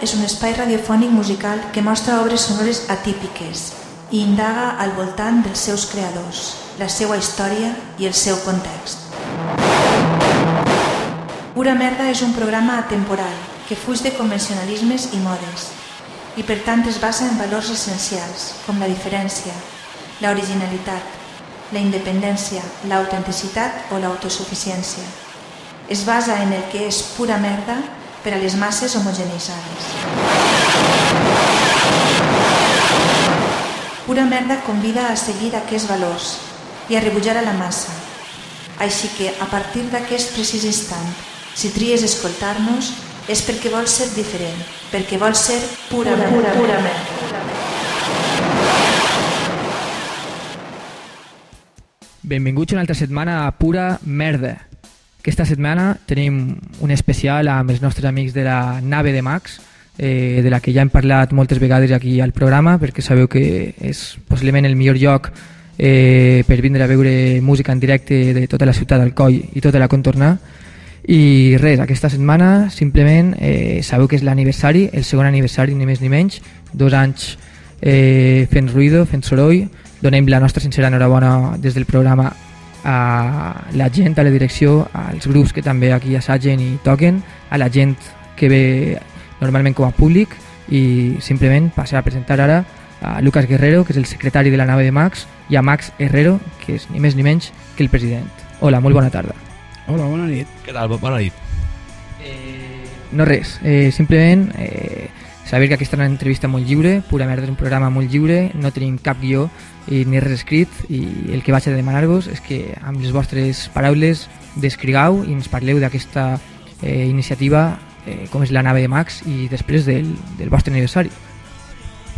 és un espai radiofònic musical que mostra obres sonores atípiques i indaga al voltant dels seus creadors, la seva història i el seu context. Pura Merda és un programa atemporal que fuig de convencionalismes i modes i per tant es basa en valors essencials com la diferència, la originalitat, la independència, l'autenticitat o l'autosuficiència. Es basa en el que és pura merda per a les masses homogeneitzades. Pura merda convida a seguir aquests valors i a rebutjar a la massa. Així que, a partir d'aquest precís instant, si tries escoltar-nos, és perquè vols ser diferent, perquè vols ser pura, pura, pura, pura merda. Benvinguts una altra setmana a Pura Merda. Aquesta setmana tenim un especial amb els nostres amics de la nave de Max, eh, de la que ja hem parlat moltes vegades aquí al programa, perquè sabeu que és possiblement el millor lloc eh, per vindre a veure música en directe de tota la ciutat d'Alcoi i tota la contornar. I res, aquesta setmana simplement eh, sabeu que és l'aniversari, el segon aniversari ni més ni menys, dos anys eh, fent ruïdo, fent soroll, donem la nostra sincera enhorabona des del programa a la gent, a la direcció, als grups que també aquí assagen i toquen, a la gent que ve normalment com a públic i simplement passar a presentar ara a Lucas Guerrero, que és el secretari de la nave de Max, i a Max Herrero, que és ni més ni menys que el president. Hola, molt bona tarda. Hola, bona nit. Què tal? Bona nit. Eh, no res, eh, simplement eh, saber que aquesta és una entrevista molt lliure, pura merda, és un programa molt lliure, no tenim cap guió i ni res escrit i el que vaig a demanar-vos és que amb les vostres paraules descrigueu i ens parleu d'aquesta eh, iniciativa eh, com és la nave de Max i després del, del vostre aniversari.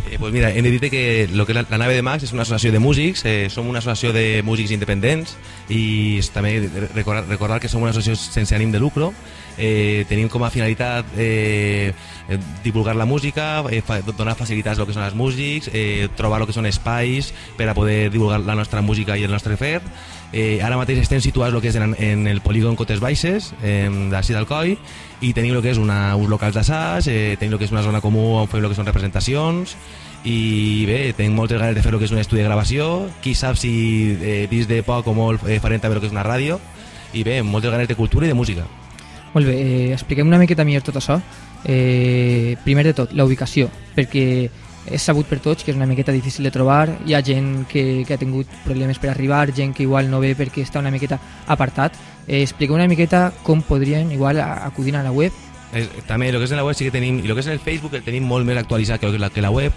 Eh, pues mira, hem de dir que lo que la, la nave de Max és una associació de músics, eh, som una associació de músics independents i també recordar, recordar que som una associació sense ànim de lucro, eh, tenim com a finalitat eh, divulgar la música, eh, fa, donar facilitats al que són els músics, eh, trobar el que són espais per a poder divulgar la nostra música i el nostre fer. Eh, ara mateix estem situats el que és en, en el polígon Cotes Baixes, eh, d'ací d'Alcoi, i tenim el que és una, uns locals d'assaig, eh, tenim el que és una zona comú on fem el que són representacions, i bé, tinc moltes ganes de fer el que és un estudi de gravació, qui sap si eh, dins de poc o molt eh, farem també el que és una ràdio, i bé, moltes ganes de cultura i de música. Molt bé, eh, expliquem una miqueta millor tot això. Eh, primer de tot, la ubicació, perquè és sabut per tots que és una miqueta difícil de trobar, hi ha gent que, que ha tingut problemes per arribar, gent que igual no ve perquè està una miqueta apartat. Eh, expliqueu una miqueta com podrien igual acudir a la web. Eh, també el que és en la web sí que tenim, i el que és en el Facebook el tenim molt més actualitzat que la, que la web,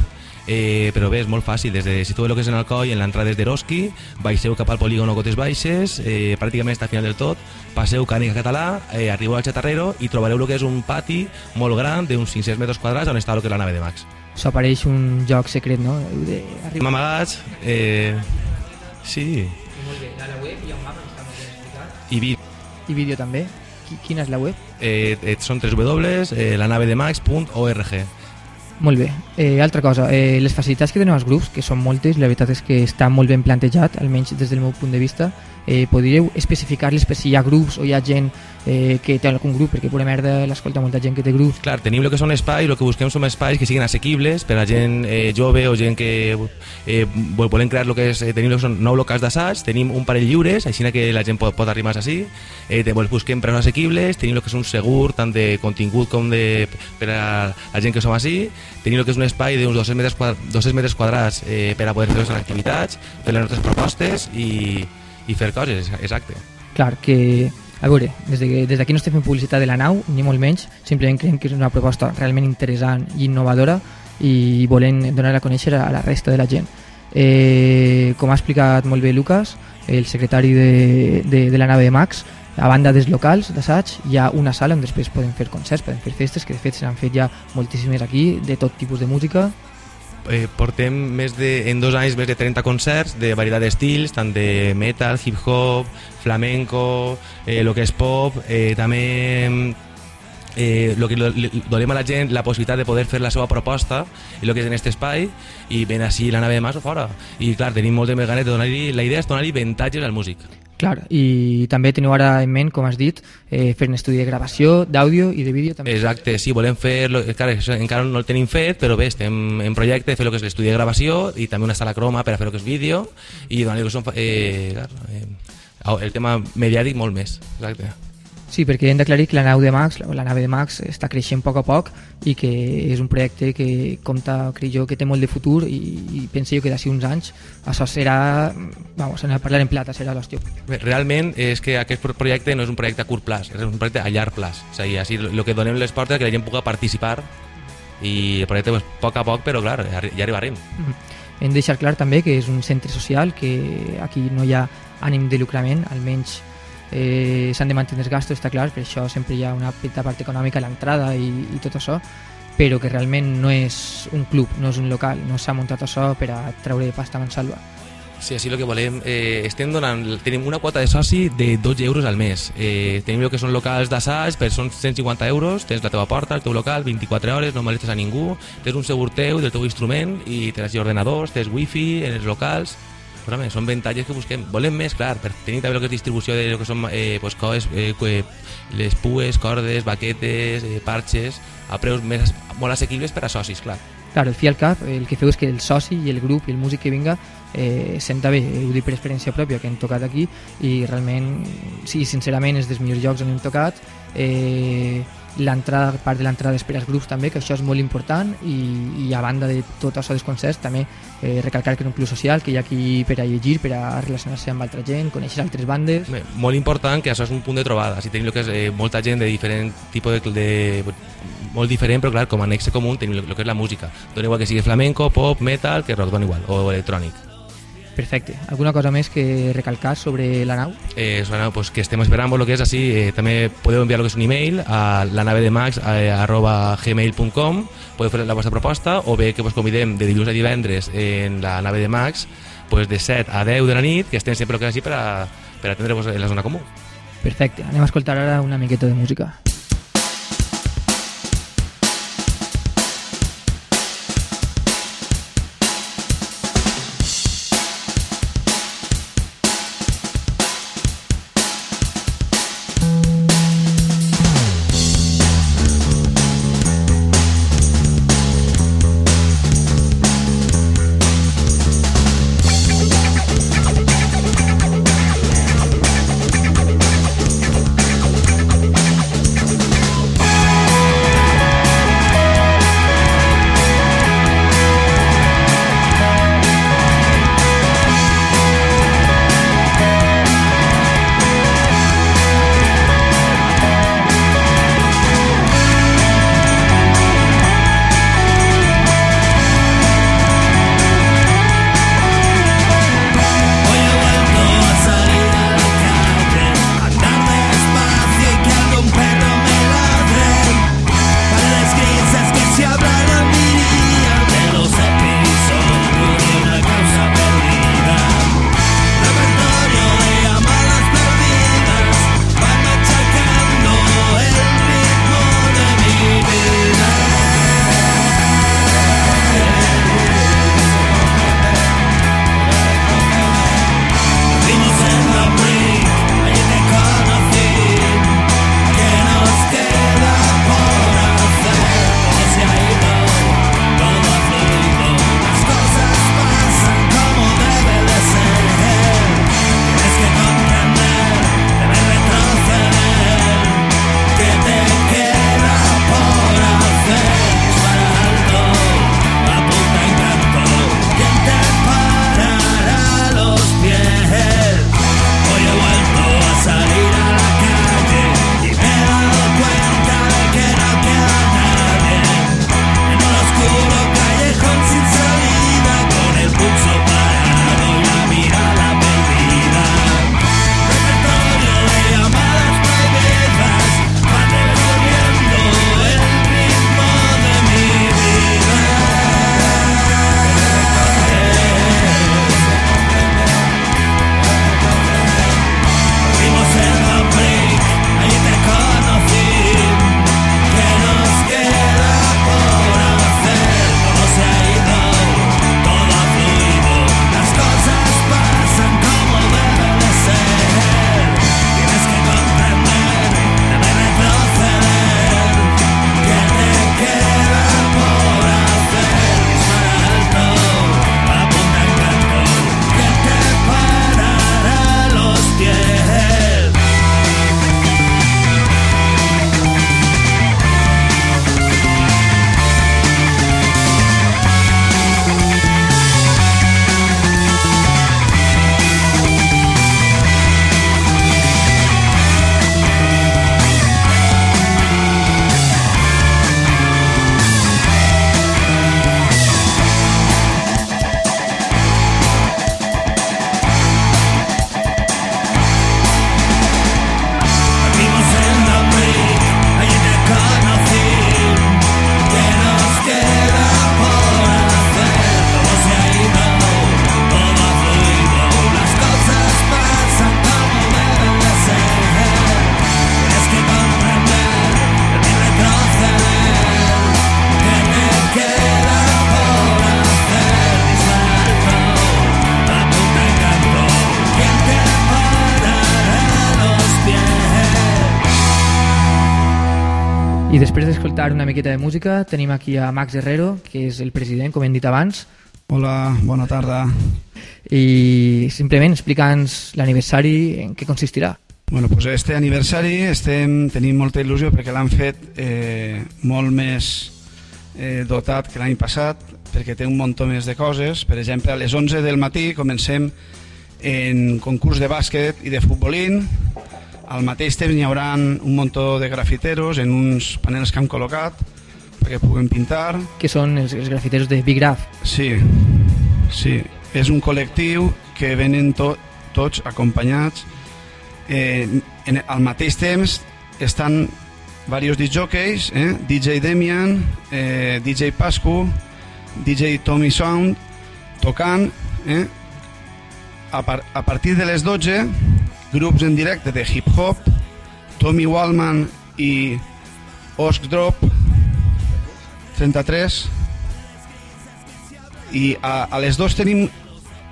eh, però bé, és molt fàcil, des de, si tu el que és en Alcoi, en l'entrada és d'Eroski, baixeu cap al polígono Cotes Baixes, eh, pràcticament està al final del tot, passeu Cànica Català, eh, arribeu al Chatarrero i trobareu el que és un pati molt gran d'uns 500 metres quadrats on està el que és la nave de Max. Això apareix un joc secret, no? De... Arriba... Amagats, eh, sí. I molt bé, a la web hi ha un mapa que està explicat. I, vi I vídeo també. Quina és la web? Eh, eh, són 3 W, eh, lanavedemax.org. Molt bé. Eh, altra cosa, eh, les facilitats que tenen els grups, que són moltes, la veritat és que està molt ben plantejat, almenys des del meu punt de vista, eh, podríeu especificar-les per si hi ha grups o hi ha gent eh, que té algun grup, perquè pura merda l'escolta molta gent que té grups. Clar, tenim el que són espais, el que busquem són espais que siguin assequibles per a gent eh, jove o gent que eh, volem crear el que és, eh, tenim el que són nou locals d'assaig, tenim un parell lliures, així que la gent pot, pot arribar així, eh, busquem preus assequibles, tenim el que és un segur tant de contingut com de, per a la gent que som així, tenim el que és un espai d'uns 200 metres, quadra, 200 metres quadrats eh, per a poder fer les activitats, fer les nostres propostes i, i fer coses, exacte. Clar, que a veure, des d'aquí de, des no estem fent publicitat de la nau, ni molt menys, simplement creiem que és una proposta realment interessant i innovadora i volem donar a conèixer a la resta de la gent. Eh, com ha explicat molt bé Lucas, el secretari de, de, de la nave de Max, A banda dels locals d'assaig hi ha una sala on després podem fer concerts, podem fer festes, que de fet s'han fet ja moltíssimes aquí, de tot tipus de música. Eh, portem més de, en dos anys més de 30 concerts de varietat d'estils, tant de metal, hip-hop, flamenco, eh, lo que és pop, eh, també eh, lo que donem a la gent la possibilitat de poder fer la seva proposta i el que és en aquest espai i ven així la nave de mas fora i clar, tenim molt de més ganes de donar-li la idea és donar-li avantatges al músic Clar, i també teniu ara en ment, com has dit, eh, fer un estudi de gravació, d'àudio i de vídeo també. Exacte, sí, volem fer, clar, encara no el tenim fet, però bé, estem en projecte de fer el que és l'estudi de gravació i també una sala croma per a fer el que és vídeo i donar-li eh, clar, eh, el tema mediàtic molt més, exacte. Sí, perquè hem d'aclarir que la nau de Max, la nave de Max està creixent a poc a poc i que és un projecte que compta, crec jo, que té molt de futur i, i penso jo que d'ací uns anys això serà, vamos, a parlar en plata, serà l'hòstia. Realment és que aquest projecte no és un projecte a curt plaç, és un projecte a llarg plaç. O sigui, així, el que donem les portes que la gent pugui participar i el projecte pues, poc a poc, però clar, ja arribarem. Mm -hmm. Hem de deixar clar també que és un centre social, que aquí no hi ha ànim de lucrament, almenys eh, s'han de mantenir els gastos, està clar, per això sempre hi ha una petita part econòmica a l'entrada i, i tot això, però que realment no és un club, no és un local, no s'ha muntat això per a treure pasta mansalva. Sí, així el que volem. Eh, estem donant, tenim una quota de soci de 12 euros al mes. Eh, tenim el que són locals d'assaig, per són 150 euros, tens la teva porta, el teu local, 24 hores, no molestes a ningú, tens un segur teu del teu instrument i tens ordenadors, tens wifi en els locals, bé, són avantatges que busquem. Volem més, clar, per tenir també el que és distribució de lo que són eh, pues, coes, eh, les pues, cordes, baquetes, eh, parxes, a preus més, molt assequibles per a socis, clar. Clar, el fi al cap, el que feu és que el soci i el grup i el músic que vinga eh, senta bé, ho dic per experiència pròpia que hem tocat aquí i realment, sí, sincerament és dels millors llocs on hem tocat eh, l'entrada, part de l'entrada és per als grups també, que això és molt important i, i a banda de tot això dels concerts també eh, recalcar que és un club social, que hi ha aquí per a llegir, per a relacionar-se amb altra gent, conèixer altres bandes. Bé, molt important que això és un punt de trobada, si tenim que és, eh, molta gent de diferent tipus de, de molt diferent, però clar, com a nexe comú tenim el que és la música. Dona igual que sigui flamenco, pop, metal, que rock, dona igual, o electrònic. Perfecte. Alguna cosa més que recalcar sobre la nau? Eh, bueno, pues que estem esperant lo que és així. Eh, també podeu enviar lo que és un email a la nave de max eh, arroba gmail.com podeu fer la vostra proposta o bé que vos convidem de dilluns a divendres en la nave de Max pues de 7 a 10 de la nit que estem sempre que així per a, per atendre-vos en la zona comú. Perfecte. Anem a escoltar ara una miqueta de música. I després d'escoltar una miqueta de música tenim aquí a Max Herrero, que és el president, com hem dit abans. Hola, bona tarda. I simplement explica'ns l'aniversari, en què consistirà. Bueno, pues este aniversari estem, tenim molta il·lusió perquè l'han fet eh, molt més eh, dotat que l'any passat perquè té un munt més de coses. Per exemple, a les 11 del matí comencem en concurs de bàsquet i de futbolín. Al mateix temps hi haurà un munt de grafiteros en uns panels que han col·locat perquè puguen pintar. Que són els, els grafiteros de Big Graph. Sí, sí. És un col·lectiu que venen to, tots acompanyats. Eh, en, al mateix temps estan varios DJs, eh? DJ Demian, eh, DJ Pascu, DJ Tommy Sound, tocant. Eh? A, par a partir de les 12, grups en directe de hip-hop, Tommy Wallman i Osk Drop, 33, i a, a les 2 tenim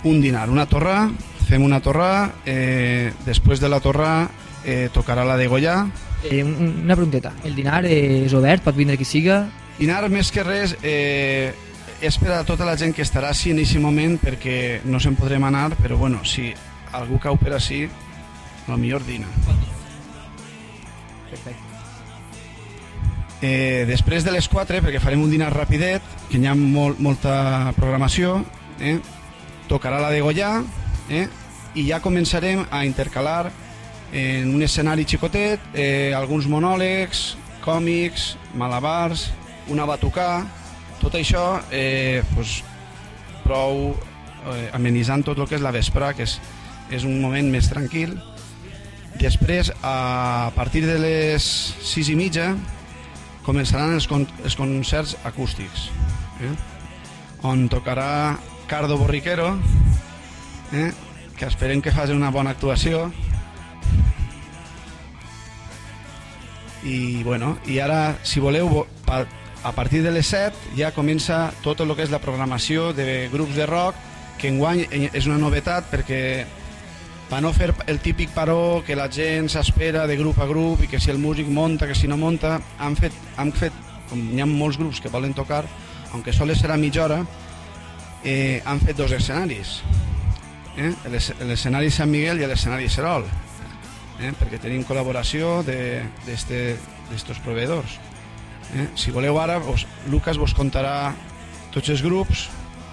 un dinar, una torrà, fem una torrà, eh, després de la torrà eh, tocarà la de Goya. Eh, una pregunteta, el dinar és obert, pot vindre qui siga? Dinar més que res eh, és per a tota la gent que estarà així en aquest moment perquè no se'n podrem anar, però bueno, si algú cau per així, el millor dina. Perfecte. Eh, després de les 4, perquè farem un dinar rapidet, que hi ha molt, molta programació, eh, tocarà la de Goya, eh, i ja començarem a intercalar en un escenari xicotet eh, alguns monòlegs, còmics, malabars, una batucà, tot això eh, pues, prou eh, amenitzant tot el que és la vespre, que és, és un moment més tranquil. Després, a partir de les sis i mitja, començaran els, con els concerts acústics, eh? on tocarà Cardo Borriquero, eh? que esperem que faci una bona actuació, i, bueno, i ara, si voleu, a partir de les 7 ja comença tot el que és la programació de grups de rock, que enguany és una novetat perquè per no fer el típic paró que la gent s'espera de grup a grup i que si el músic monta, que si no monta, han fet, han fet com hi ha molts grups que volen tocar, aunque sols serà mitja hora, eh, han fet dos escenaris. Eh? L'escenari Sant Miguel i l'escenari Serol eh? perquè tenim col·laboració d'estos proveïdors. Eh? Si voleu ara, vos, Lucas vos contarà tots els grups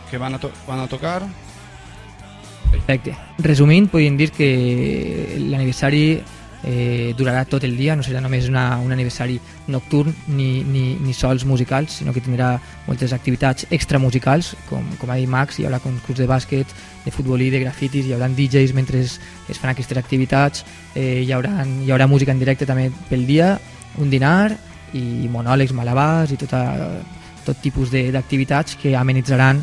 que van a, to van a tocar. Perfecte. Resumint, podríem dir que l'aniversari eh, durarà tot el dia, no serà només una, un aniversari nocturn ni, ni, ni sols musicals, sinó que tindrà moltes activitats extramusicals, com, com ha dit Max, hi haurà concurs de bàsquet, de futbolí, de grafitis, hi haurà DJs mentre es, es fan aquestes activitats, eh, hi, haurà, hi haurà música en directe també pel dia, un dinar i monòlegs, malabars i tota, tot tipus d'activitats que amenitzaran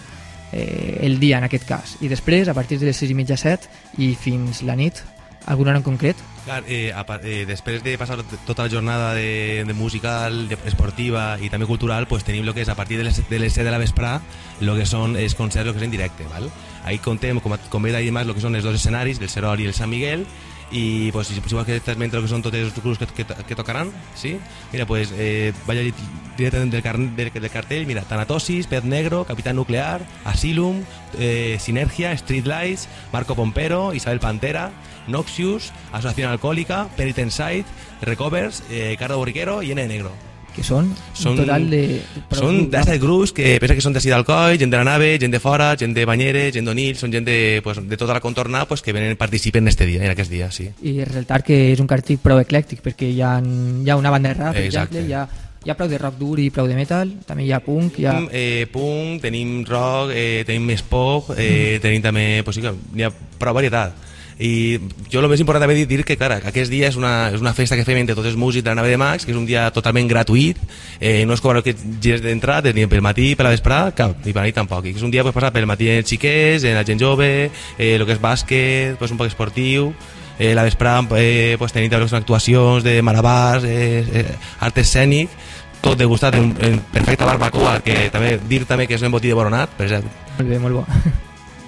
eh, el dia en aquest cas. I després, a partir de les 6 i mitja 7 i fins la nit, alguna hora en concret? Clar, eh, a, eh, després de passar tota la jornada de, de musical, de esportiva i també cultural, pues tenim lo que és a partir de les, de les 7 de la vesprà, lo que són els concerts, lo que és en directe, val? Ahí contem, com, com bé dit lo que són els dos escenaris, el Serol i el Sant Miguel, i pues, si, que t'esmente el que són tots els grups que, tocaran, sí? Mira, pues, eh, vaig a dir directament del, car del, del cartell, mira, Tanatosis, Pez Negro, Capitán Nuclear, Asylum, eh, Sinergia, Streetlights, Marco Pompero, Isabel Pantera, Noxius, Asociación Alcohólica, Penitenside, Recovers, eh, Cardo Borriquero i N Negro. Que són, són un total de... Són de grups que pensa que són d'ací d'Alcoi, gent de la nave, gent de fora, gent de Banyeres, gent d'Onil, són gent de, pues, de tota la contorna pues, que venen participen en este dia, en aquest dia, sí. I ressaltar que és un cartell prou eclèctic perquè hi ha, hi ha una banda de rap, per Exacte. exemple, hi ha hi ha prou de rock dur i prou de metal, també hi ha punk, hi ha... Eh, punk, tenim rock, eh, tenim més pop, eh, mm. tenim també... Pues sí, hi ha prou varietat i jo el més important també dir que clar, aquest dia és una, és una festa que fem entre tots els músics de la nave de Max, que és un dia totalment gratuït, eh, no es cobra que gires d'entrada ni pel matí, per la vesprada, cap, ni per la nit tampoc. I és un dia pues, passar pel matí en xiquets, en la gent jove, eh, el que és bàsquet, pues, un poc esportiu, eh, la vesprada eh, pues, tenim també actuacions de malabars, eh, eh, art escènic, tot degustat en, en perfecta barbacoa, que també dir també que és un embotí de boronat, per exemple. Molt bé, molt bo.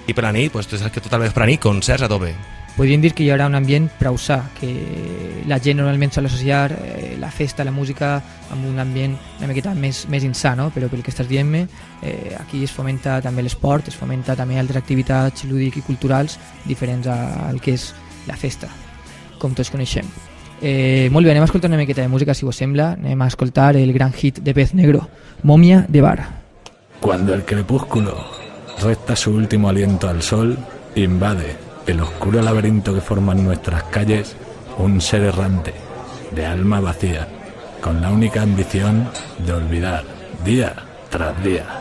I per la nit, pues, saps que tot el vespre a nit, concerts a tope podríem dir que hi haurà un ambient prou sa, que la gent normalment sol associar eh, la festa, la música amb un ambient una miqueta més, més insà, no? però pel que estàs dient-me, eh, aquí es fomenta també l'esport, es fomenta també altres activitats lúdiques i culturals diferents al que és la festa, com tots coneixem. Eh, molt bé, anem a escoltar una miqueta de música, si vos sembla. Anem a escoltar el gran hit de Pez Negro, Momia de Bar. Cuando el crepúsculo resta su último aliento al sol, invade el oscuro laberinto que forman nuestras calles un ser errante, de alma vacía, con la única ambición de olvidar día tras día.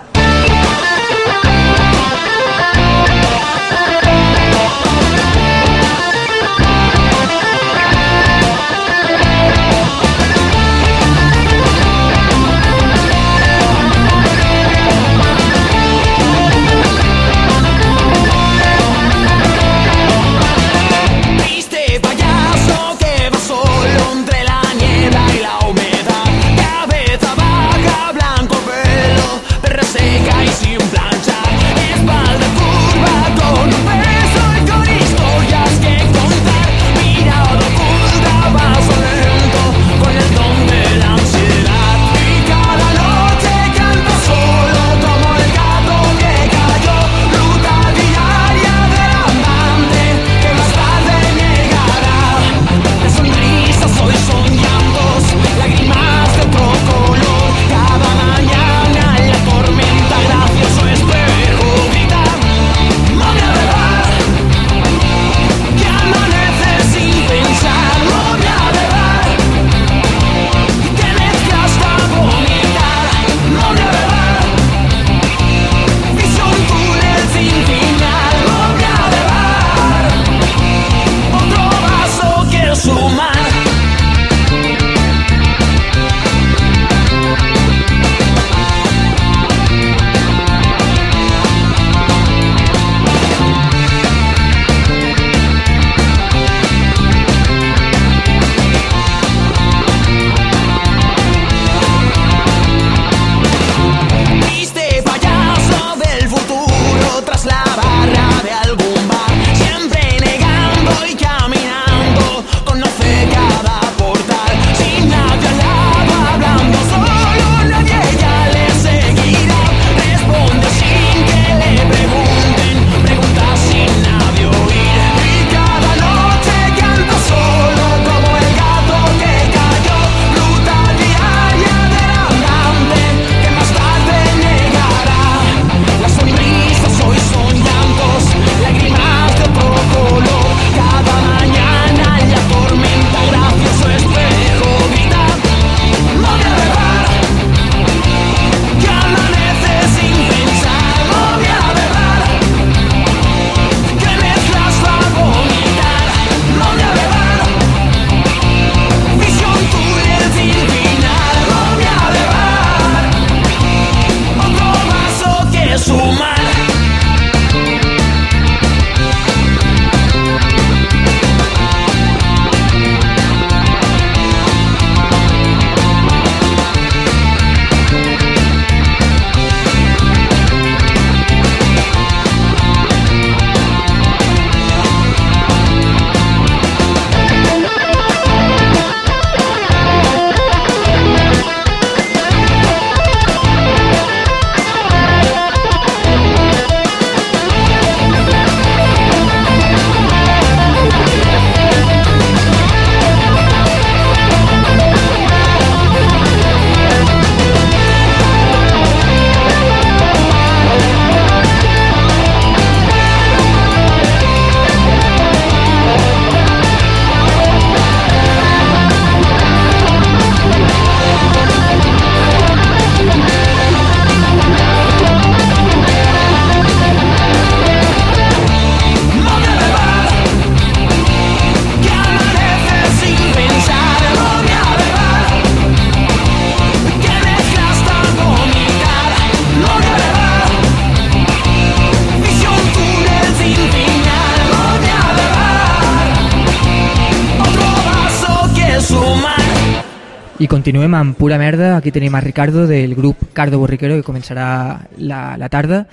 Continuem amb pura merda. Aquí tenim a Ricardo del grup Cardo Borriquero que començarà la, la tarda.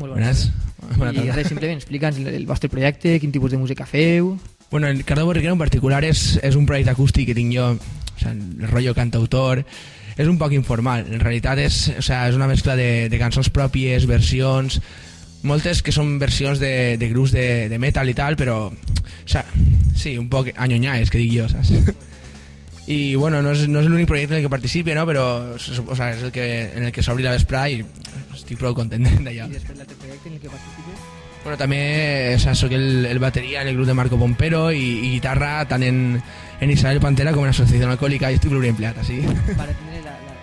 Molt bones. Bona I res, simplement explica'ns el, el vostre projecte, quin tipus de música feu... Bueno, el Cardo Borriquero en particular és, és un projecte acústic que tinc jo sea, el rollo cantautor, és un poc informal. En realitat és, o sea, és una mescla de, de cançons pròpies, versions, moltes que són versions de, de grups de, de metal i tal, però, o sea, sí, un poc anyonyades, que dic jo, saps? I, bueno, no és, no és l'únic projecte en el que participi, no? però o sea, és el que, en el que s'obri la vesprà i estic prou content d'allò. I després l'altre projecte en el que participes? Bueno, també o sea, soc el, el bateria en el grup de Marco Pompero i, i guitarra tant en, en Isabel Pantera com en Asociació Alcohòlica i estic pluriempleat, així. Para tener la, la,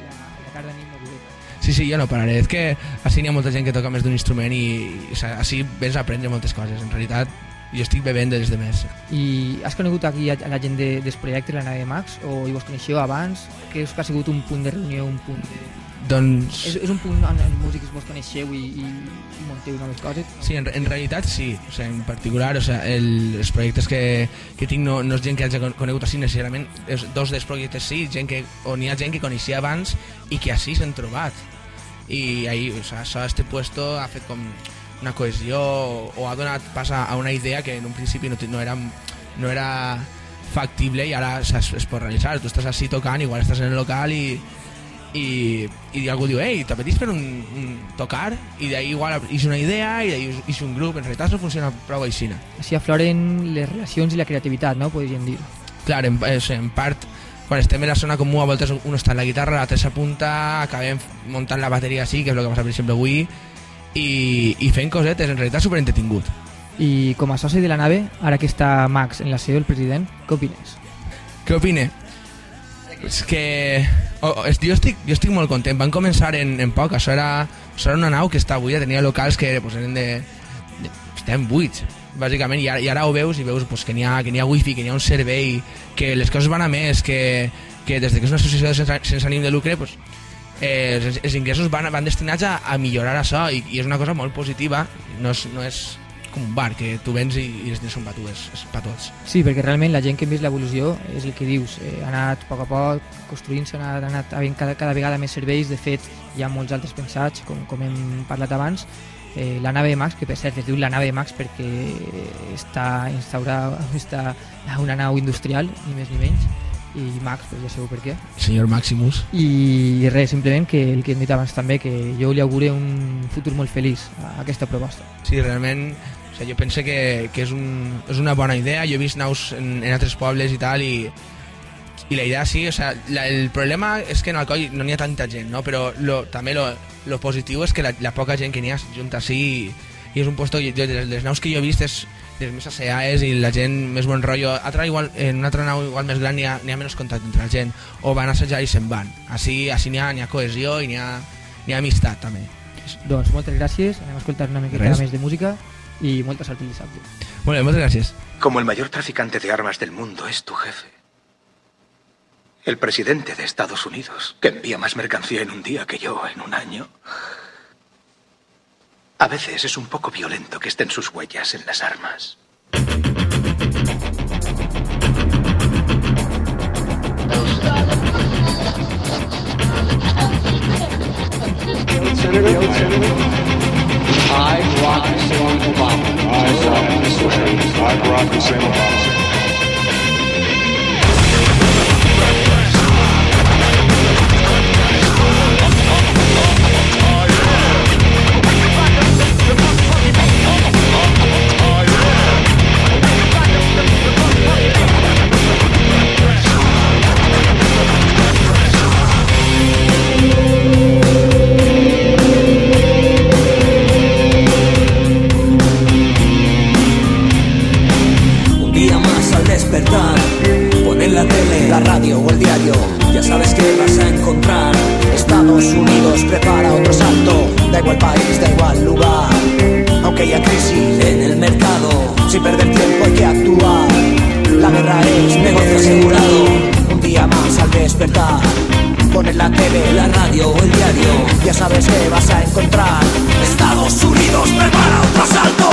la, la movideta. Sí, sí, jo no pararé. És que així n'hi ha molta gent que toca més d'un instrument i, i o sea, així vens a aprendre moltes coses. En realitat, jo estic bevent des de més. I has conegut aquí a, la gent de, del projecte, la nave Max, o hi vos coneixeu abans? Creus que ha sigut un punt de reunió, un punt de... Doncs... És, és un punt on els músics vos coneixeu i, i, i munteu noves coses? Sí, en, en realitat sí, o sea, en particular o sea, el, els projectes que, que tinc no, no és gent que hagi conegut així necessàriament, és dos dels projectes sí, gent que, on hi ha gent que coneixia abans i que així s'han trobat. I ahí, o sea, això, este puesto ha fet com una cohesió o, o ha donat pas a, una idea que en un principi no, no, era, no era factible i ara es, es pot realitzar. Tu estàs així tocant, igual estàs en el local i, i, i algú diu, ei, t'apetís per un, un tocar? I d'ahí igual és una idea i d'ahí és un grup. En realitat no funciona prou així. Així afloren les relacions i la creativitat, no? Podríem dir. Clar, en, és, en part, quan estem en la zona comú, a voltes un està en la guitarra, l'altre s'apunta, acabem muntant la bateria així, que és el que passa, per exemple, avui, i, i fent cosetes, en realitat superentretingut. I com a soci de la nave, ara que està Max en la seu, el president, què opines? Què opine? És que... Oh, oh, jo, estic, jo estic molt content. Van començar en, en poc. Això era, això era una nau que està buida. Tenia locals que pues, eren de, de... Estem buits, bàsicament. I ara, i ara ho veus i veus pues, que n'hi ha, que ha wifi, que n'hi ha un servei, que les coses van a més, que, que des de que és una associació sense, sense ànim de lucre, pues, eh, els, els ingressos van, van destinats a, a millorar això i, i és una cosa molt positiva. No és, no és com un bar, que tu vens i, i els diners són tu, és, per tots. Sí, perquè realment la gent que hem vist l'evolució és el que dius, eh, ha anat a poc a poc construint-se, ha anat havent cada, cada vegada més serveis, de fet hi ha molts altres pensats, com, com hem parlat abans, eh, la nave Max, que per cert es diu la nave Max perquè està instaurada està una nau industrial, ni més ni menys, i Max, pues ja sabeu per què. Senyor Maximus. I res, simplement que el que hem dit abans també, que jo li augure un futur molt feliç a aquesta proposta. Sí, realment, o sigui, jo penso que, que és, un, és una bona idea. Jo he vist naus en, en altres pobles i tal, i, i la idea sí, o sea, la, el problema és que en Alcoi no n'hi ha tanta gent, no? però lo, també lo, lo positiu és que la, la poca gent que n'hi ha junta així i, i és un puesto, jo, de les naus que jo he vist és les més asseades i la gent més bon rotllo. Altra, igual, en una altra nau igual més gran n'hi ha, ha menys contacte entre la gent, o van assajar i se'n van. Així, així n'hi ha, ha cohesió i n'hi ha, ha amistat també. Doncs moltes gràcies, anem a escoltar una miqueta Res. més de música i molta sort el dissabte. Molt bé, moltes gràcies. Como el mayor traficante de armas del mundo es tu jefe. El presidente de Estados Unidos, que envía más mercancía en un día que yo en un año. A veces es un poco violento que estén sus huellas en las armas. La radio o el diario, ya sabes que vas a encontrar. Estados Unidos prepara otro salto, da igual país, da igual lugar. Aunque haya crisis en el mercado, sin perder tiempo hay que actuar. La guerra es negocio asegurado, un día más al despertar. Pon en la tele, la radio o el diario, ya sabes que vas a encontrar. Estados Unidos prepara otro asalto.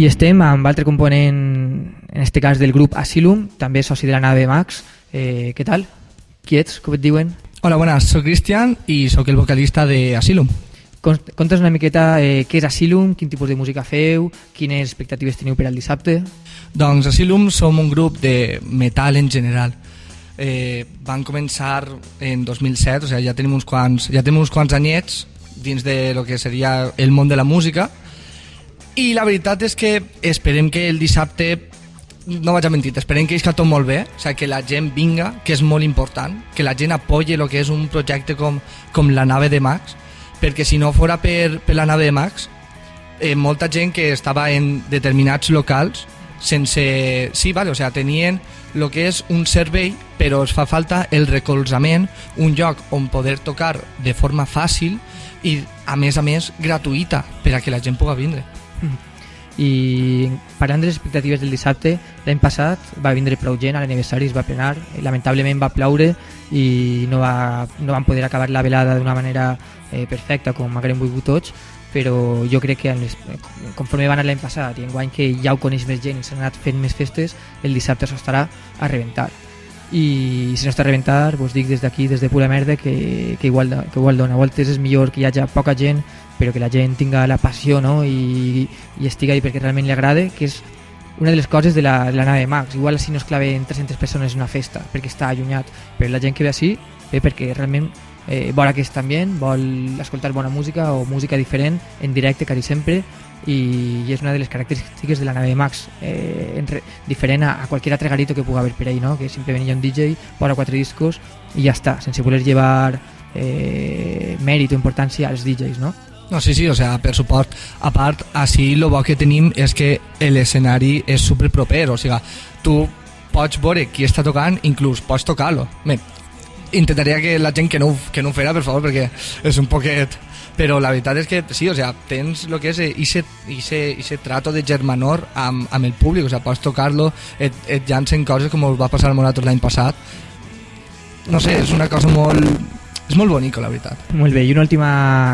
I estem amb altre component, en este cas del grup Asylum, també soci de la nave Max. Eh, què tal? Qui ets? Com et diuen? Hola, buenas, soy Cristian y soy el vocalista de Asylum. Con- Conta's una miqueta eh, què és Asylum, quin tipus de música feu, quines expectatives teniu per al dissabte. Doncs Asylum som un grup de metal en general. Eh, van començar en 2007, o sigui, ja tenim uns quants, ja tenim uns quants anyets dins de lo que seria el món de la música i la veritat és que esperem que el dissabte no vaig a mentir, esperem que isca tot molt bé, o sigui, que la gent vinga, que és molt important, que la gent apoye lo que és un projecte com, com la nave de Max, perquè si no fora per, per la nave de Max, eh, molta gent que estava en determinats locals sense... Sí, vale, o sea, tenien el que és un servei, però es fa falta el recolzament, un lloc on poder tocar de forma fàcil i, a més a més, gratuïta, per a que la gent pugui vindre. I parlant de les expectatives del dissabte, l'any passat va vindre prou gent a l'aniversari, es va plenar, lamentablement va ploure i no, va, no van poder acabar la velada d'una manera eh, perfecta com haguem volgut tots, però jo crec que les, conforme va anar l'any passat i enguany que ja ho coneix més gent i s'han anat fent més festes, el dissabte s'ho estarà a reventar. I si no està a reventar, vos dic des d'aquí, des de pura merda, que, que, igual, que igual dona. A voltes és millor que hi hagi poca gent, però que la gent tinga la passió no? I, i estigui ahí perquè realment li agrada, que és una de les coses de la, de la nave Max. Igual si no es claven 300 persones en una festa, perquè està allunyat, però la gent que ve així ve perquè realment eh, vol aquest ambient, vol escoltar bona música o música diferent, en directe quasi sempre, i, i és una de les característiques de la nave Max, eh, entre, diferent a, a qualsevol altre garito que pugui haver per ahí, no? que simplement hi ha un DJ, posa quatre discos i ja està, sense voler llevar eh, mèrit o importància als DJs, no? No, sí, sí, o sea, per suport. A part, així el bo que tenim és que l'escenari és super proper, o sigui, tu pots veure qui està tocant, inclús pots tocar-lo. Bé, intentaria que la gent que no, que no ho fera, per favor, perquè és un poquet... Però la veritat és que sí, o sea, tens lo que és ese, ese, ese trato de germanor amb, amb el públic, o sea, pots tocar-lo, et, et llancen coses com va passar a nosaltres l'any passat. No sé, és una cosa molt... És molt bonico, la veritat. Molt bé, i una última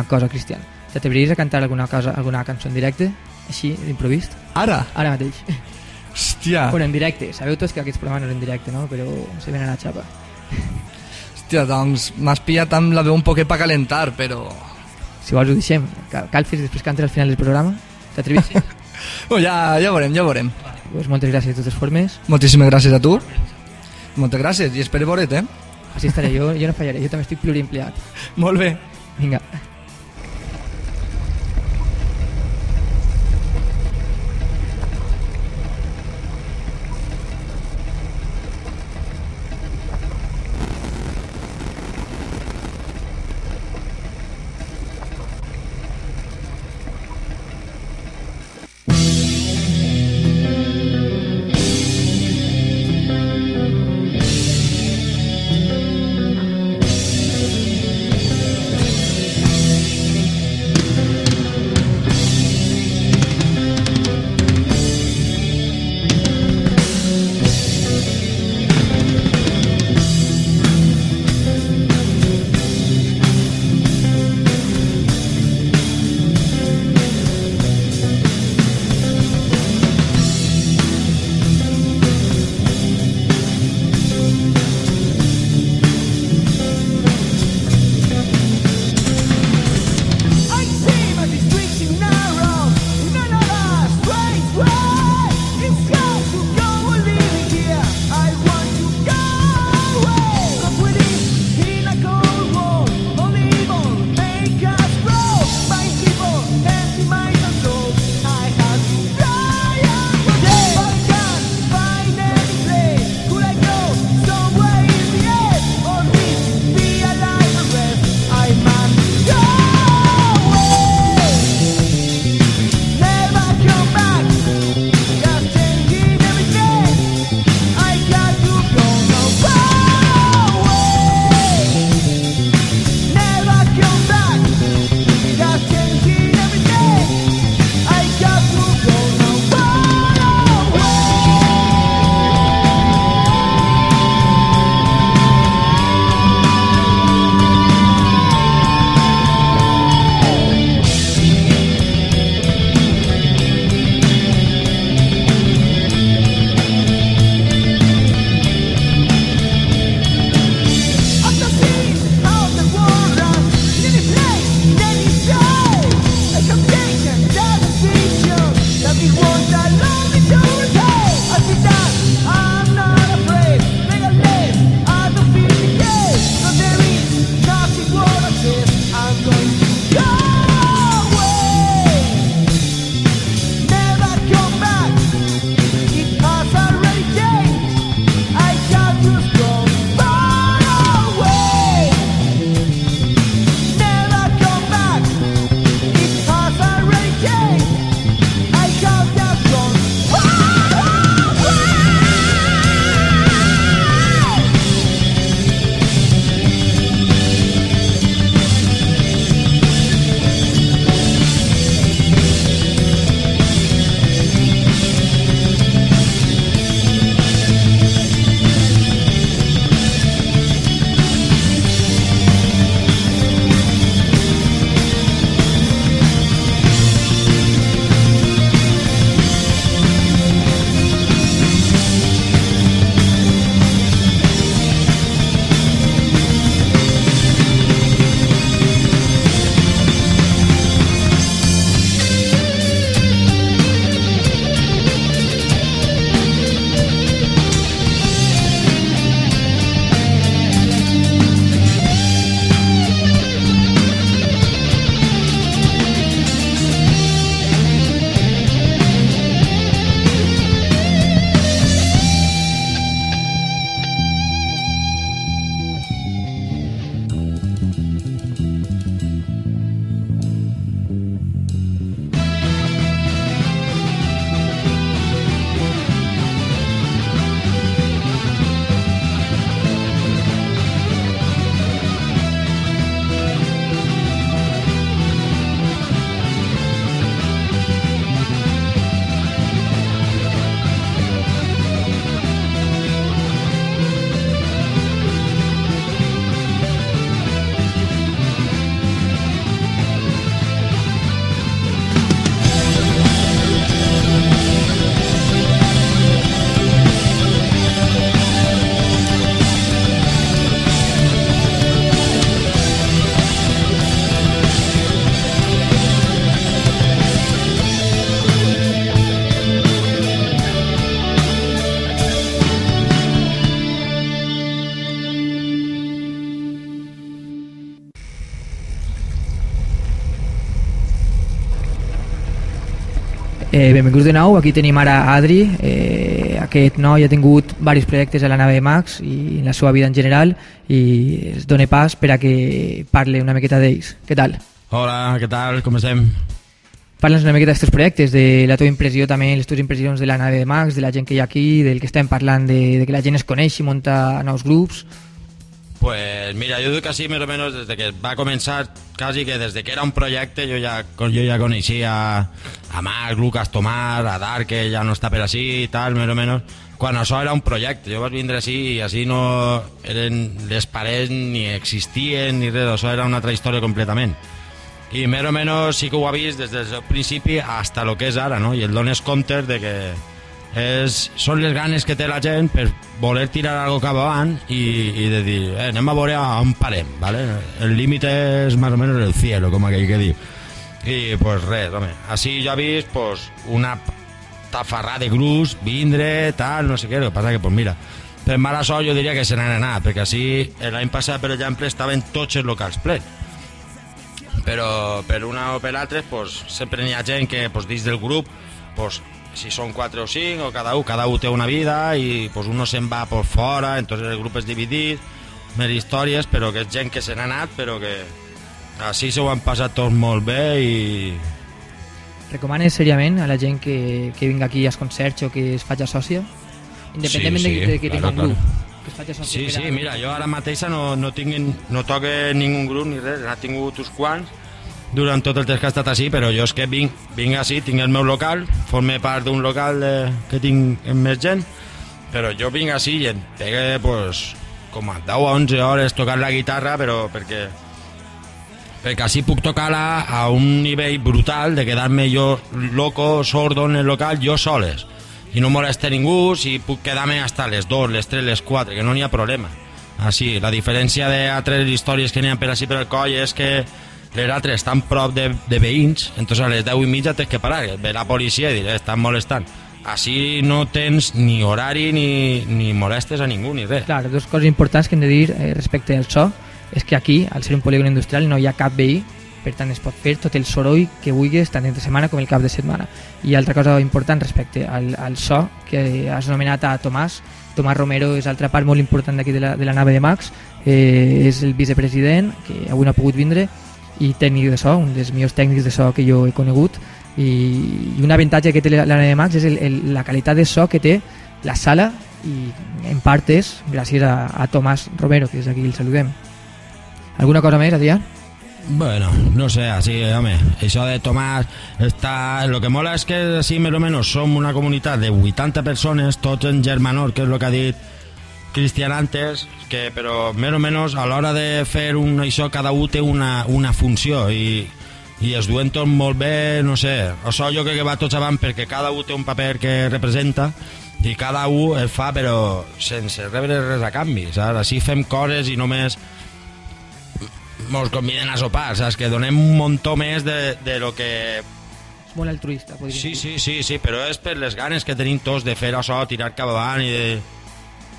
cosa, Cristian. T'atreviries a cantar alguna cosa, alguna cançó en directe? Així, d'improvist? Ara? Ara mateix. Hòstia. Bueno, en directe. Sabeu tots que aquests programes no eren en directe, no? Però se venen a la xapa. Hòstia, doncs m'has pillat amb la veu un poquet per calentar, però... Si vols ho deixem. Cal- Calfis després cantes al final del programa. T'atrevissis? Oh, ja, ja veurem, ja veurem. pues moltes gràcies de totes formes. Moltíssimes gràcies a tu. Moltes gràcies i espero veure't, eh? Així estaré jo, jo no fallaré, jo també estic pluriempleat. Molt bé. Vinga. Benvinguts de nou, aquí tenim ara Adri, eh, aquest noi ha tingut diversos projectes a la nave Max i en la seva vida en general i es dona pas per a que parle una miqueta d'ells. Què tal? Hola, què tal? Com estem? Parla'ns una miqueta d'aquests projectes, de la teva impressió també, les teves impressions de la nave de Max, de la gent que hi ha aquí, del que estem parlant, de, de que la gent es coneix i munta nous grups. Pues mira, yo digo que así más o menos desde que va a comenzar, casi que desde que era un proyecto, yo ya, yo ya conocía a Marc, Lucas Tomar, a Dark, que ya no està per així i tal, més o menys, quan això era un projecte. Jo vaig vindre així i així no eren les parets ni existien ni res, això era una altra història completament. I més o menys sí que ho ha vist des del principi hasta lo que és ara, no? I el dones compte de que és, són les ganes que té la gent per voler tirar algo cap avant i, i de dir, eh, anem a veure on parem, ¿vale? El límit és més o menys el cielo, com aquell que diu. I, pues res, home, així jo he vist pues, una tafarrà de grups, vindre, tal, no sé què, el que passa que, pues mira, per mala sort jo diria que se n'han anat, perquè així l'any passat, per exemple, estaven tots els locals plens. Però per una o per altra, pues, sempre n'hi ha gent que pues, dins del grup pues, si són 4 o 5 o cada un, cada un té una vida i pues, uno se'n va por fora, entonces el grup és dividit, més històries, però que és gent que se n'ha anat, però que així s'ho han passat tots molt bé i... Recomanes seriament a la gent que, que vinga aquí als concerts o que es faci sòcia? Independentment Sí, sí, de, de que claro, tingui un grup. Que es faci sòcia Sí, per sí, mira, jo ara mateix no, no, tinc, no toque ningú grup ni res, n'ha tingut uns quants durant tot el temps que ha estat així, però jo és que vinc, vinc així, tinc el meu local, forme part d'un local de, que tinc amb més gent, però jo vinc així i em pegue pues, com a 10 o 11 hores tocant la guitarra, però perquè perquè així puc tocar-la a un nivell brutal de quedar-me jo loco, sordo en el local, jo soles i no molesta ningú, si puc quedar-me hasta les 2, les 3, les 4, que no n'hi ha problema. Així, la diferència d'altres històries que n'hi ha per així per el coll és que les altres estan prop de, de veïns, entonces a les 10 i mitja tens que parar, ve la policia i dir, "Eh, estan molestant. Així no tens ni horari ni, ni molestes a ningú ni res. Clar, dues coses importants que hem de dir eh, respecte al so és que aquí, al ser un polígon industrial, no hi ha cap veí, per tant es pot fer tot el soroll que vulguis tant entre setmana com el cap de setmana. I altra cosa important respecte al, al so, que has nomenat a Tomàs, Tomàs Romero és altra part molt important d'aquí de, la, de la nave de Max, eh, és el vicepresident, que avui no ha pogut vindre, i tècnic de so, un dels millors tècnics de so que jo he conegut, i, i un avantatge que té la, la nave de Max és el, el, la qualitat de so que té la sala i en part és gràcies a, a Tomàs Romero, que és aquí el saludem. Alguna cosa més, Adrià? Bueno, no sé, así, home, això de Tomàs està... Lo que mola és que així més o menys som una comunitat de 80 persones, tots en germanor, que és el que ha dit Cristian antes, que, però més o menys a l'hora de fer un això cada un té una, una funció i, i es duen tot molt bé, no sé, això jo crec que va tots avant perquè cada un té un paper que representa i cada un el fa però sense rebre res a canvi, saps? Així fem coses i només mos conviden a sopar, saps? Que donem un muntó més de, de lo que... Molt altruista, podríem Sí, dir. sí, sí, sí, però és per les ganes que tenim tots de fer això, tirar cap avant i de,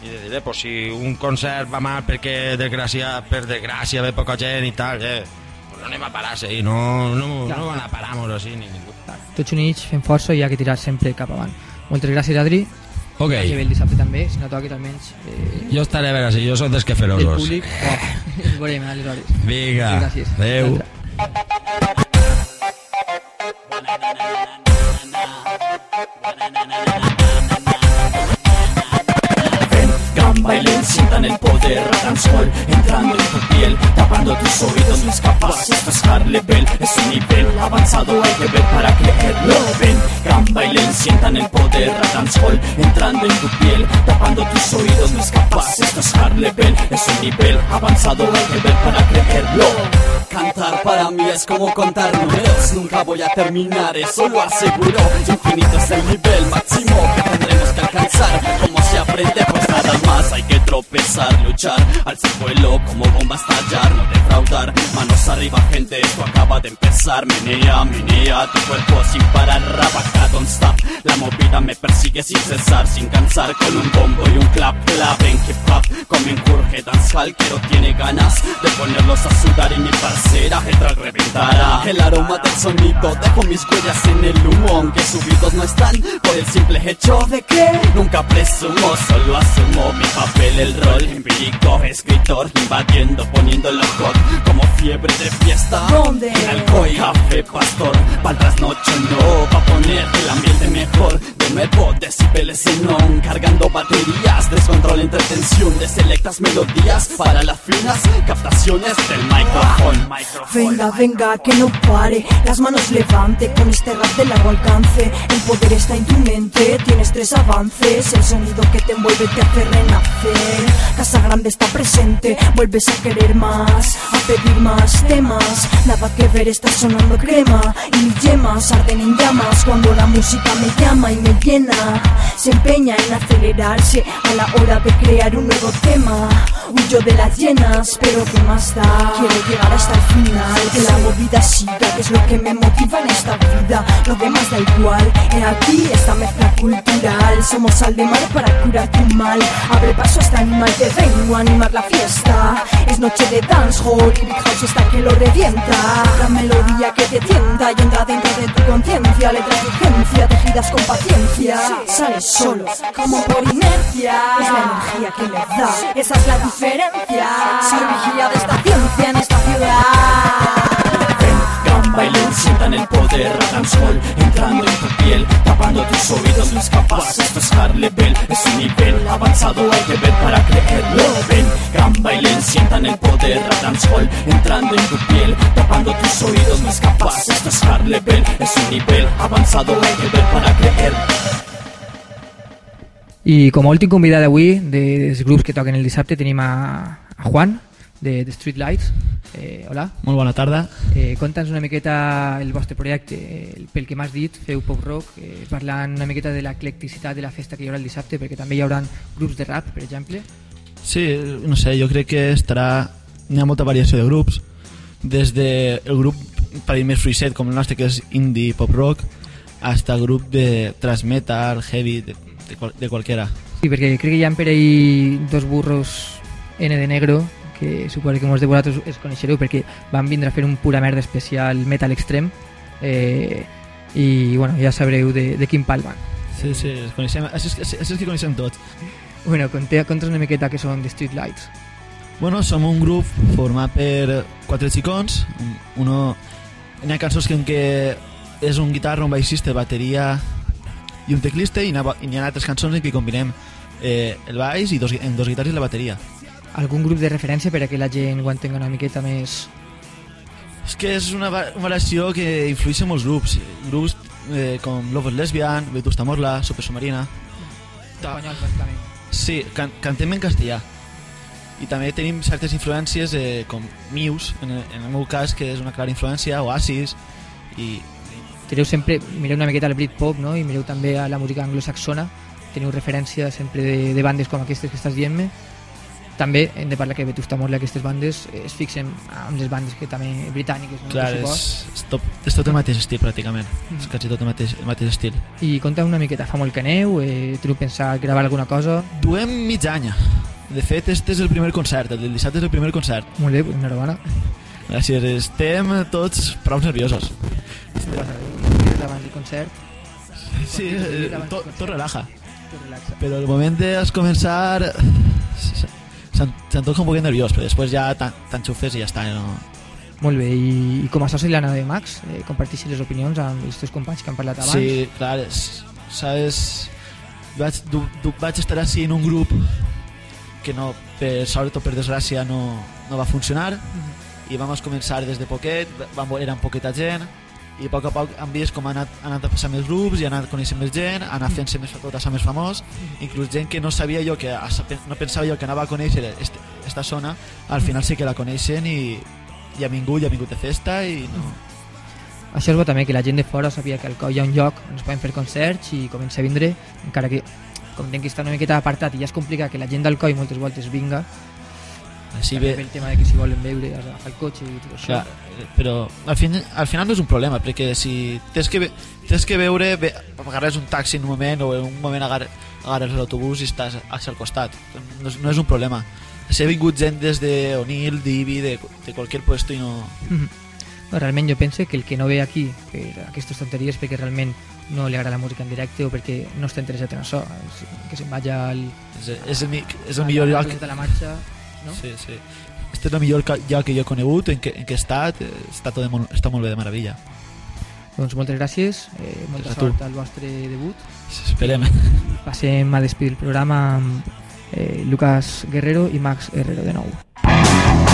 i de dir, eh, pues, si un concert va mal perquè desgràcia, per desgràcia ve poca gent i tal, eh, pues no anem a parar-se i no, no, Clar. no van a parar-nos així ni ningú. Tots units fem força i hi ha que tirar sempre cap avant. Moltes gràcies, Adri. Ok. Que ve el dissabte també, si no toques almenys eh, Jo estaré a veure si jo soc dels que ferosos. públic. Oh, veurem aleshores. Vinga, Gràcies. adeu. Sientan el poder, dancehall entrando en tu piel, tapando tus oídos, no escapas. Esto es hard es un nivel avanzado, hay que ver para creerlo. Ven, gran baile, sientan el poder, dancehall entrando en tu piel, tapando tus oídos, no escapas. Esto es hard es un nivel avanzado, hay que ver para creerlo. Cantar para mí es como contar números, nunca voy a terminar, eso lo aseguro. Infinito es el nivel máximo que tendremos que alcanzar. Como se aprende, pues nada más hay que tropezar, luchar, al vuelo como bomba estallar, no defraudar. Manos arriba, gente, esto acaba de empezar. Menea, menea tu cuerpo sin cesar Sin cansar con un bombo y un clap clap En hip hop como en Jorge Danzal Que no tiene ganas de ponerlos a sudar Y mi parcera el track reventará El aroma del sonido Dejo mis huellas en el humo Aunque subidos no están Por el simple hecho de que Nunca presumo, solo asumo Mi papel, el rol empírico Escritor invadiendo, poniéndolo hot Como fiebre de fiesta ¿Dónde? En alcohol, café, pastor Pa'l trasnocho no, pa' poner el ambiente mejor De nuevo, decibeles en on Cargando baterías, descontrol entre tensión De selectas melodías para las finas captaciones del micrófono. Venga, venga, que no pare Las manos levante con este rap de largo alcance El poder está en tu mente, tienes tres avances El sonido que te envuelve te hace renacer Casa Grande está presente, vuelves a querer más A pedir más temas Nada que ver, está sonando crema Y mis yemas arden en llamas Cuando la música me llama y me llena Se empeña en acelerarse a la hora de crear un nuevo tema. Huyo de las llenas, pero ¿qué más da? Quiero llegar hasta el final, que la movida siga Que es lo que me motiva en esta vida. Lo demás da igual, he aquí esta mezcla cultural. Somos sal de mar para curar tu mal. Abre paso a este animal, te vengo a animar la fiesta. Es noche de dancehall y Big House está que lo revienta. La melodía que te tienta y entra dentro de tu conciencia. Letras de urgencia, tejidas con paciencia Sales solo, como por inercia. Es la energía que me da, esa es la diferencia. Soy vigía de esta ciencia en esta ciudad. Gamba y Len sientan el poder dancehall entrando en tu piel tapando tus oídos no escapas esto es hard es un nivel avanzado hay que ver para creerlo. Ven Gamba y Len sientan el poder dancehall entrando en tu piel tapando tus oídos no escapas esto es hard es un nivel avanzado hay que ver para creerlo I com a últim convidat d'avui, de, dels grups que toquen el dissabte, tenim a, a Juan, de, de Street Lights. Eh, hola. Molt bona tarda. Eh, Conta'ns una miqueta el vostre projecte. Eh, pel que m'has dit, feu pop rock, eh, parlant una miqueta de l'eclecticitat de la festa que hi haurà el dissabte, perquè també hi haurà grups de rap, per exemple. Sí, no sé, jo crec que estarà... Hi ha molta variació de grups, des de el grup per dir més fruiset, com el nostre, que és indie pop rock, hasta grup de thrash metal, heavy, de, de, qual, de qualquera. Sí, perquè crec que hi ha per ahí dos burros N de negro que suposo que molts de vosaltres es coneixereu perquè van vindre a fer un pura merda especial metal extrem eh, i bueno, ja sabreu de, de quin pal van. Sí, sí, els coneixem, això és, això és que coneixem tots. Bueno, conté, conta'ns una miqueta que són The Street Lights. Bueno, som un grup format per quatre xicons. Uno, hi ha cançons en què és un guitarra, un baixista, bateria i un teclista i ha, i hi ha altres cançons en què combinem eh, el baix i dos, en dos guitarres i la bateria. Algun grup de referència per a que la gent ho entenga una miqueta més... És que és una, va- una variació que influeix en molts grups. Grups eh, com Love Lesbian, Vetusta Morla, Super Submarina. Bàsicament. Sí, can cantem en castellà. I també tenim certes influències eh, com Muse, en el, en el meu cas, que és una clara influència, Oasis, i Tireu sempre, mireu una miqueta al Britpop, no? I mireu també a la música anglosaxona. Teniu referència sempre de, de bandes com aquestes que estàs dient-me. També hem de parlar que Vetusta Morla, aquestes bandes, es fixen amb les bandes que també britàniques, no? clar, és, és, tot, és tot el mateix estil pràcticament. Mhm. És quasi tot el mateix, el mateix estil. I conta una miqueta, fa molt que aneu, eh, teniu pensat gravar alguna cosa? Duem mig any. De fet, este és el primer concert, el del dissabte és el primer concert. Molt bé, enhorabona. Gràcies, estem tots prou nerviosos. Del concert. Sí, eh, tot, tot relaja. Tot relaxa. Però el moment de començar se'n toca un poc nerviós, però després ja t'en- t'enxufes i ja està. No? Molt bé, i, i com a soci l'Anna de Max, eh, comparteixi les opinions amb els teus companys que han parlat abans. Sí, clar, és, sabes, vaig, du, du, vaig estar així en un grup que no, per sort o per desgràcia no, no va funcionar i vam començar des de poquet, vam, érem poqueta gent i a poc a poc hem vist com ha anat, ha anat a passar més grups i ha anat coneixent més gent, ha anat fent-se més tot això més famós, inclús gent que no sabia jo que no pensava jo que anava a conèixer este, esta zona, al final sí que la coneixen i, i ha vingut, i ha vingut de festa i no, Això és bo també, que la gent de fora sabia que al COI hi ha un lloc on es poden fer concerts i comença a vindre, encara que com que estar una miqueta apartat i ja es complica que la gent del COI moltes voltes vinga, Així També bé, el tema de que si volen veure, has d'agafar el cotxe i tot això. Clar, però al, fin, al final no és un problema perquè si tens que, tens que veure ve, agarres un taxi en un moment o en un moment agar, agarres l'autobús i estàs al costat no és, no és un problema si ha vingut gent des de Onil, d'Ibi de, de qualsevol puesto i no... Mhm. No, realment jo penso que el que no ve aquí per aquestes tonteries perquè realment no li agrada la música en directe o perquè no està interessat en això que se'n vagi al... És, és, el, és el millor lloc de la marxa no? sí, sí. Este és el millor lloc que jo he conegut en què, en què he estat eh, està, tot de, molt- està molt bé de meravella Doncs moltes gràcies, eh, molta Gràcies sort al vostre debut. Esperem. Passem a despedir el programa amb eh, Lucas Guerrero i Max Herrero de nou.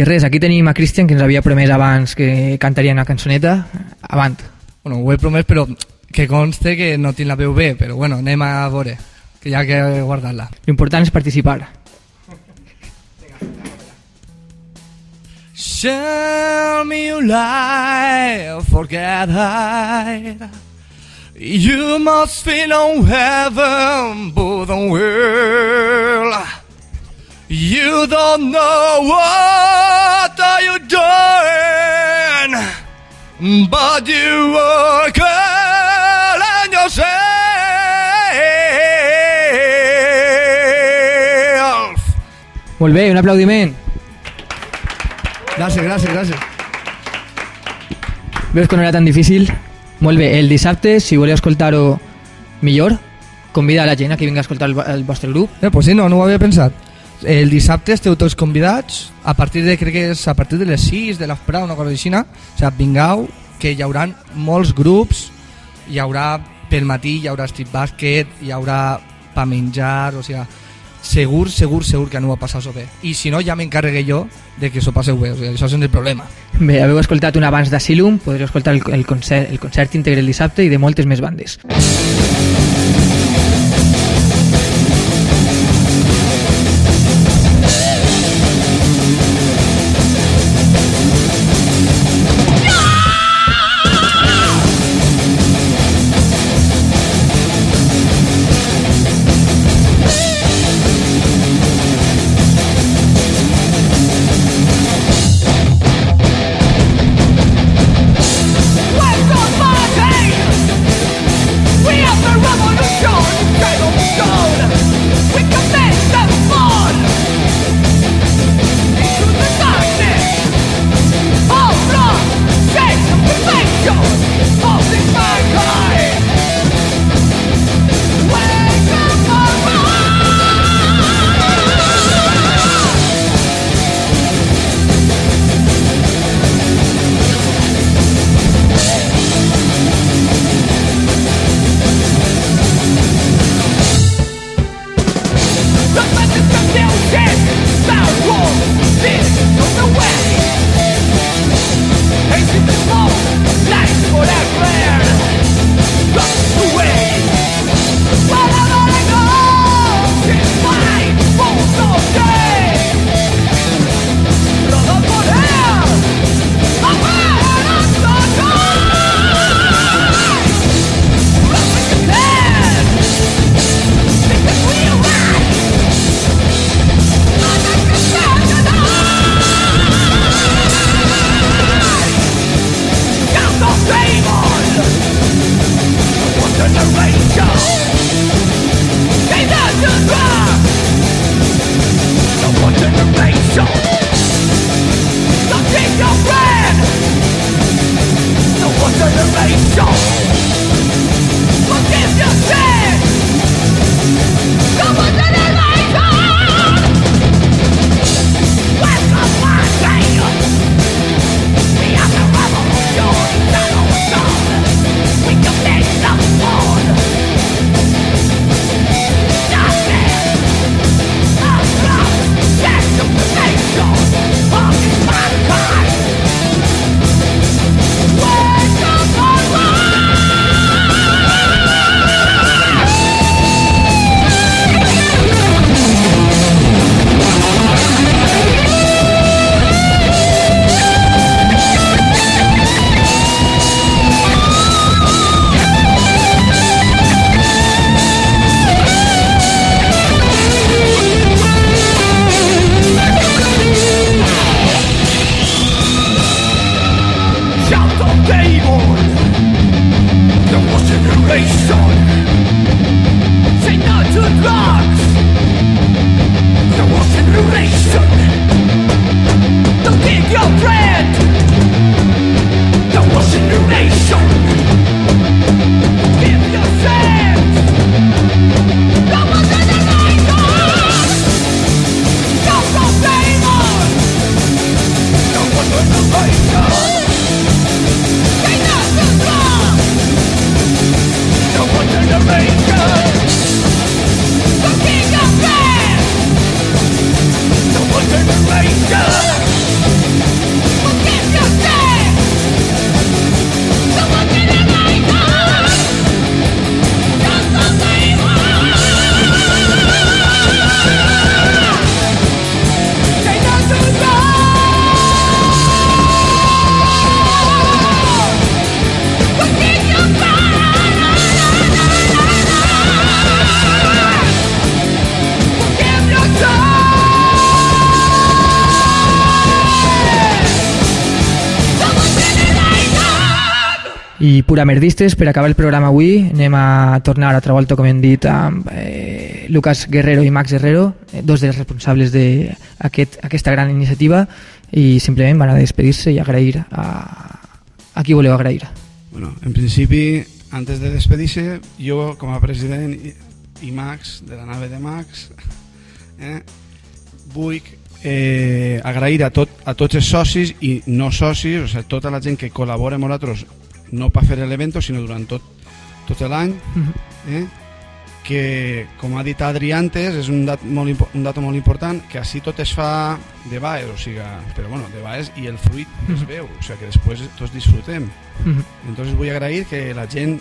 I res, aquí tenim a Christian que ens havia promès abans que cantaria una cançoneta. Avant. Bueno, ho he promès, però que conste que no tinc la veu bé, però bueno, anem a veure, que ja que guardar-la. L'important és participar. Show me life, forget I. You must feel on heaven, but on world. You don't know what are you doing, but you are calling yourself. Molt bé, un aplaudiment. Gràcies, gràcies, gràcies. Veus que no era tan difícil? Molt bé, el dissabte, si voleu escoltar-ho millor, convida a la gent a que vingui a escoltar el, el vostre grup. Eh, pues sí, no, no ho havia pensat el dissabte esteu tots convidats, a partir de, crec que és a partir de les 6 de l'Afra, una cosa així, o sigui, vingau, que hi haurà molts grups, hi haurà pel matí, hi haurà street basket, hi haurà pa menjar, o sigui, segur, segur, segur que no ho ha passat bé. I si no, ja m'encarregué jo de que s'ho passeu bé, o sigui, això és el problema. Bé, heu escoltat un abans Silum, podreu escoltar el, el, concert, el concert íntegre el dissabte i de moltes més bandes. Música merdistes, per acabar el programa avui anem a tornar altra volta, com hem dit, amb eh, Lucas Guerrero i Max Guerrero, eh, dos dels responsables d'aquesta aquest, gran iniciativa, i simplement van a despedir-se i agrair a, a qui voleu agrair. Bueno, en principi, antes de despedir-se, jo com a president i, i Max, de la nave de Max, eh, vull eh, agrair a, tot, a tots els socis i no socis, o sigui, tota la gent que col·labora amb nosaltres no per fer l'evento, sinó durant tot, tot l'any, eh? que, com ha dit Adri antes, és un, dat molt, un dato molt important, que així tot es fa de baix, o sigui, però bueno, de baix i el fruit es veu, o sigui, que després tots disfrutem. Entonces vull agrair que la gent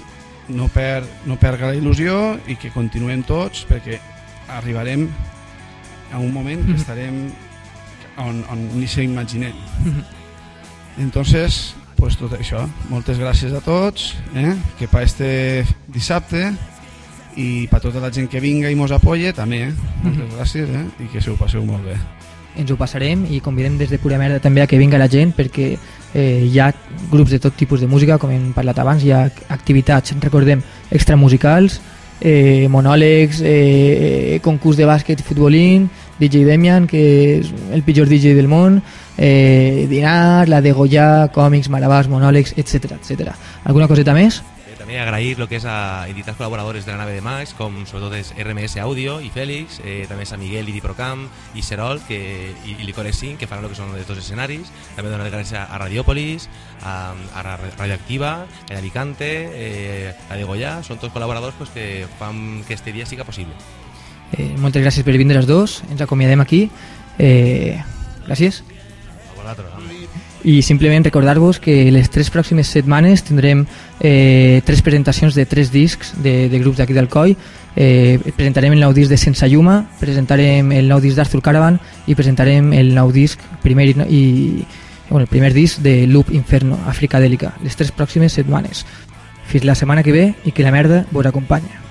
no, per, no perga la il·lusió i que continuem tots perquè arribarem a un moment que estarem on, on ni s'imaginem. Entonces, pues tot això. Moltes gràcies a tots, eh? que pa este dissabte i per tota la gent que vinga i mos apoye també, eh? moltes gràcies eh? i que se ho passeu molt bé. Ens ho passarem i convidem des de Pura Merda també a que vinga la gent perquè eh, hi ha grups de tot tipus de música, com hem parlat abans, hi ha activitats, recordem, extramusicals, eh, monòlegs, eh, concurs de bàsquet i futbolín, DJ Demian, que és el pitjor DJ del món, eh, dinar, la de Goya, còmics, malabars, monòlegs, etc etc. Alguna coseta més? Eh, també agrair el que és a entitats col·laboradores de la nave de Max, com sobretot és RMS Audio i Fèlix, eh, també Sant Miguel i Diprocam i Serol que, i, i Licores 5, que faran el que són els dos escenaris. També donar les gràcies a Radiòpolis, a, a Radioactiva, a Alicante, eh, a de Goya, són tots col·laboradors pues, que fan que este dia siga possible. Eh, moltes gràcies per vindre els dos, ens acomiadem aquí. Eh, gràcies. I simplement recordar-vos que les tres pròximes setmanes tindrem eh, tres presentacions de tres discs de, de grups d'aquí del COI. Eh, presentarem el nou disc de Sense Lluma, presentarem el nou disc d'Arthur Caravan i presentarem el nou disc primer i, i bueno, el primer disc de Loop Inferno, Africadèlica, les tres pròximes setmanes. Fins la setmana que ve i que la merda vos acompanya.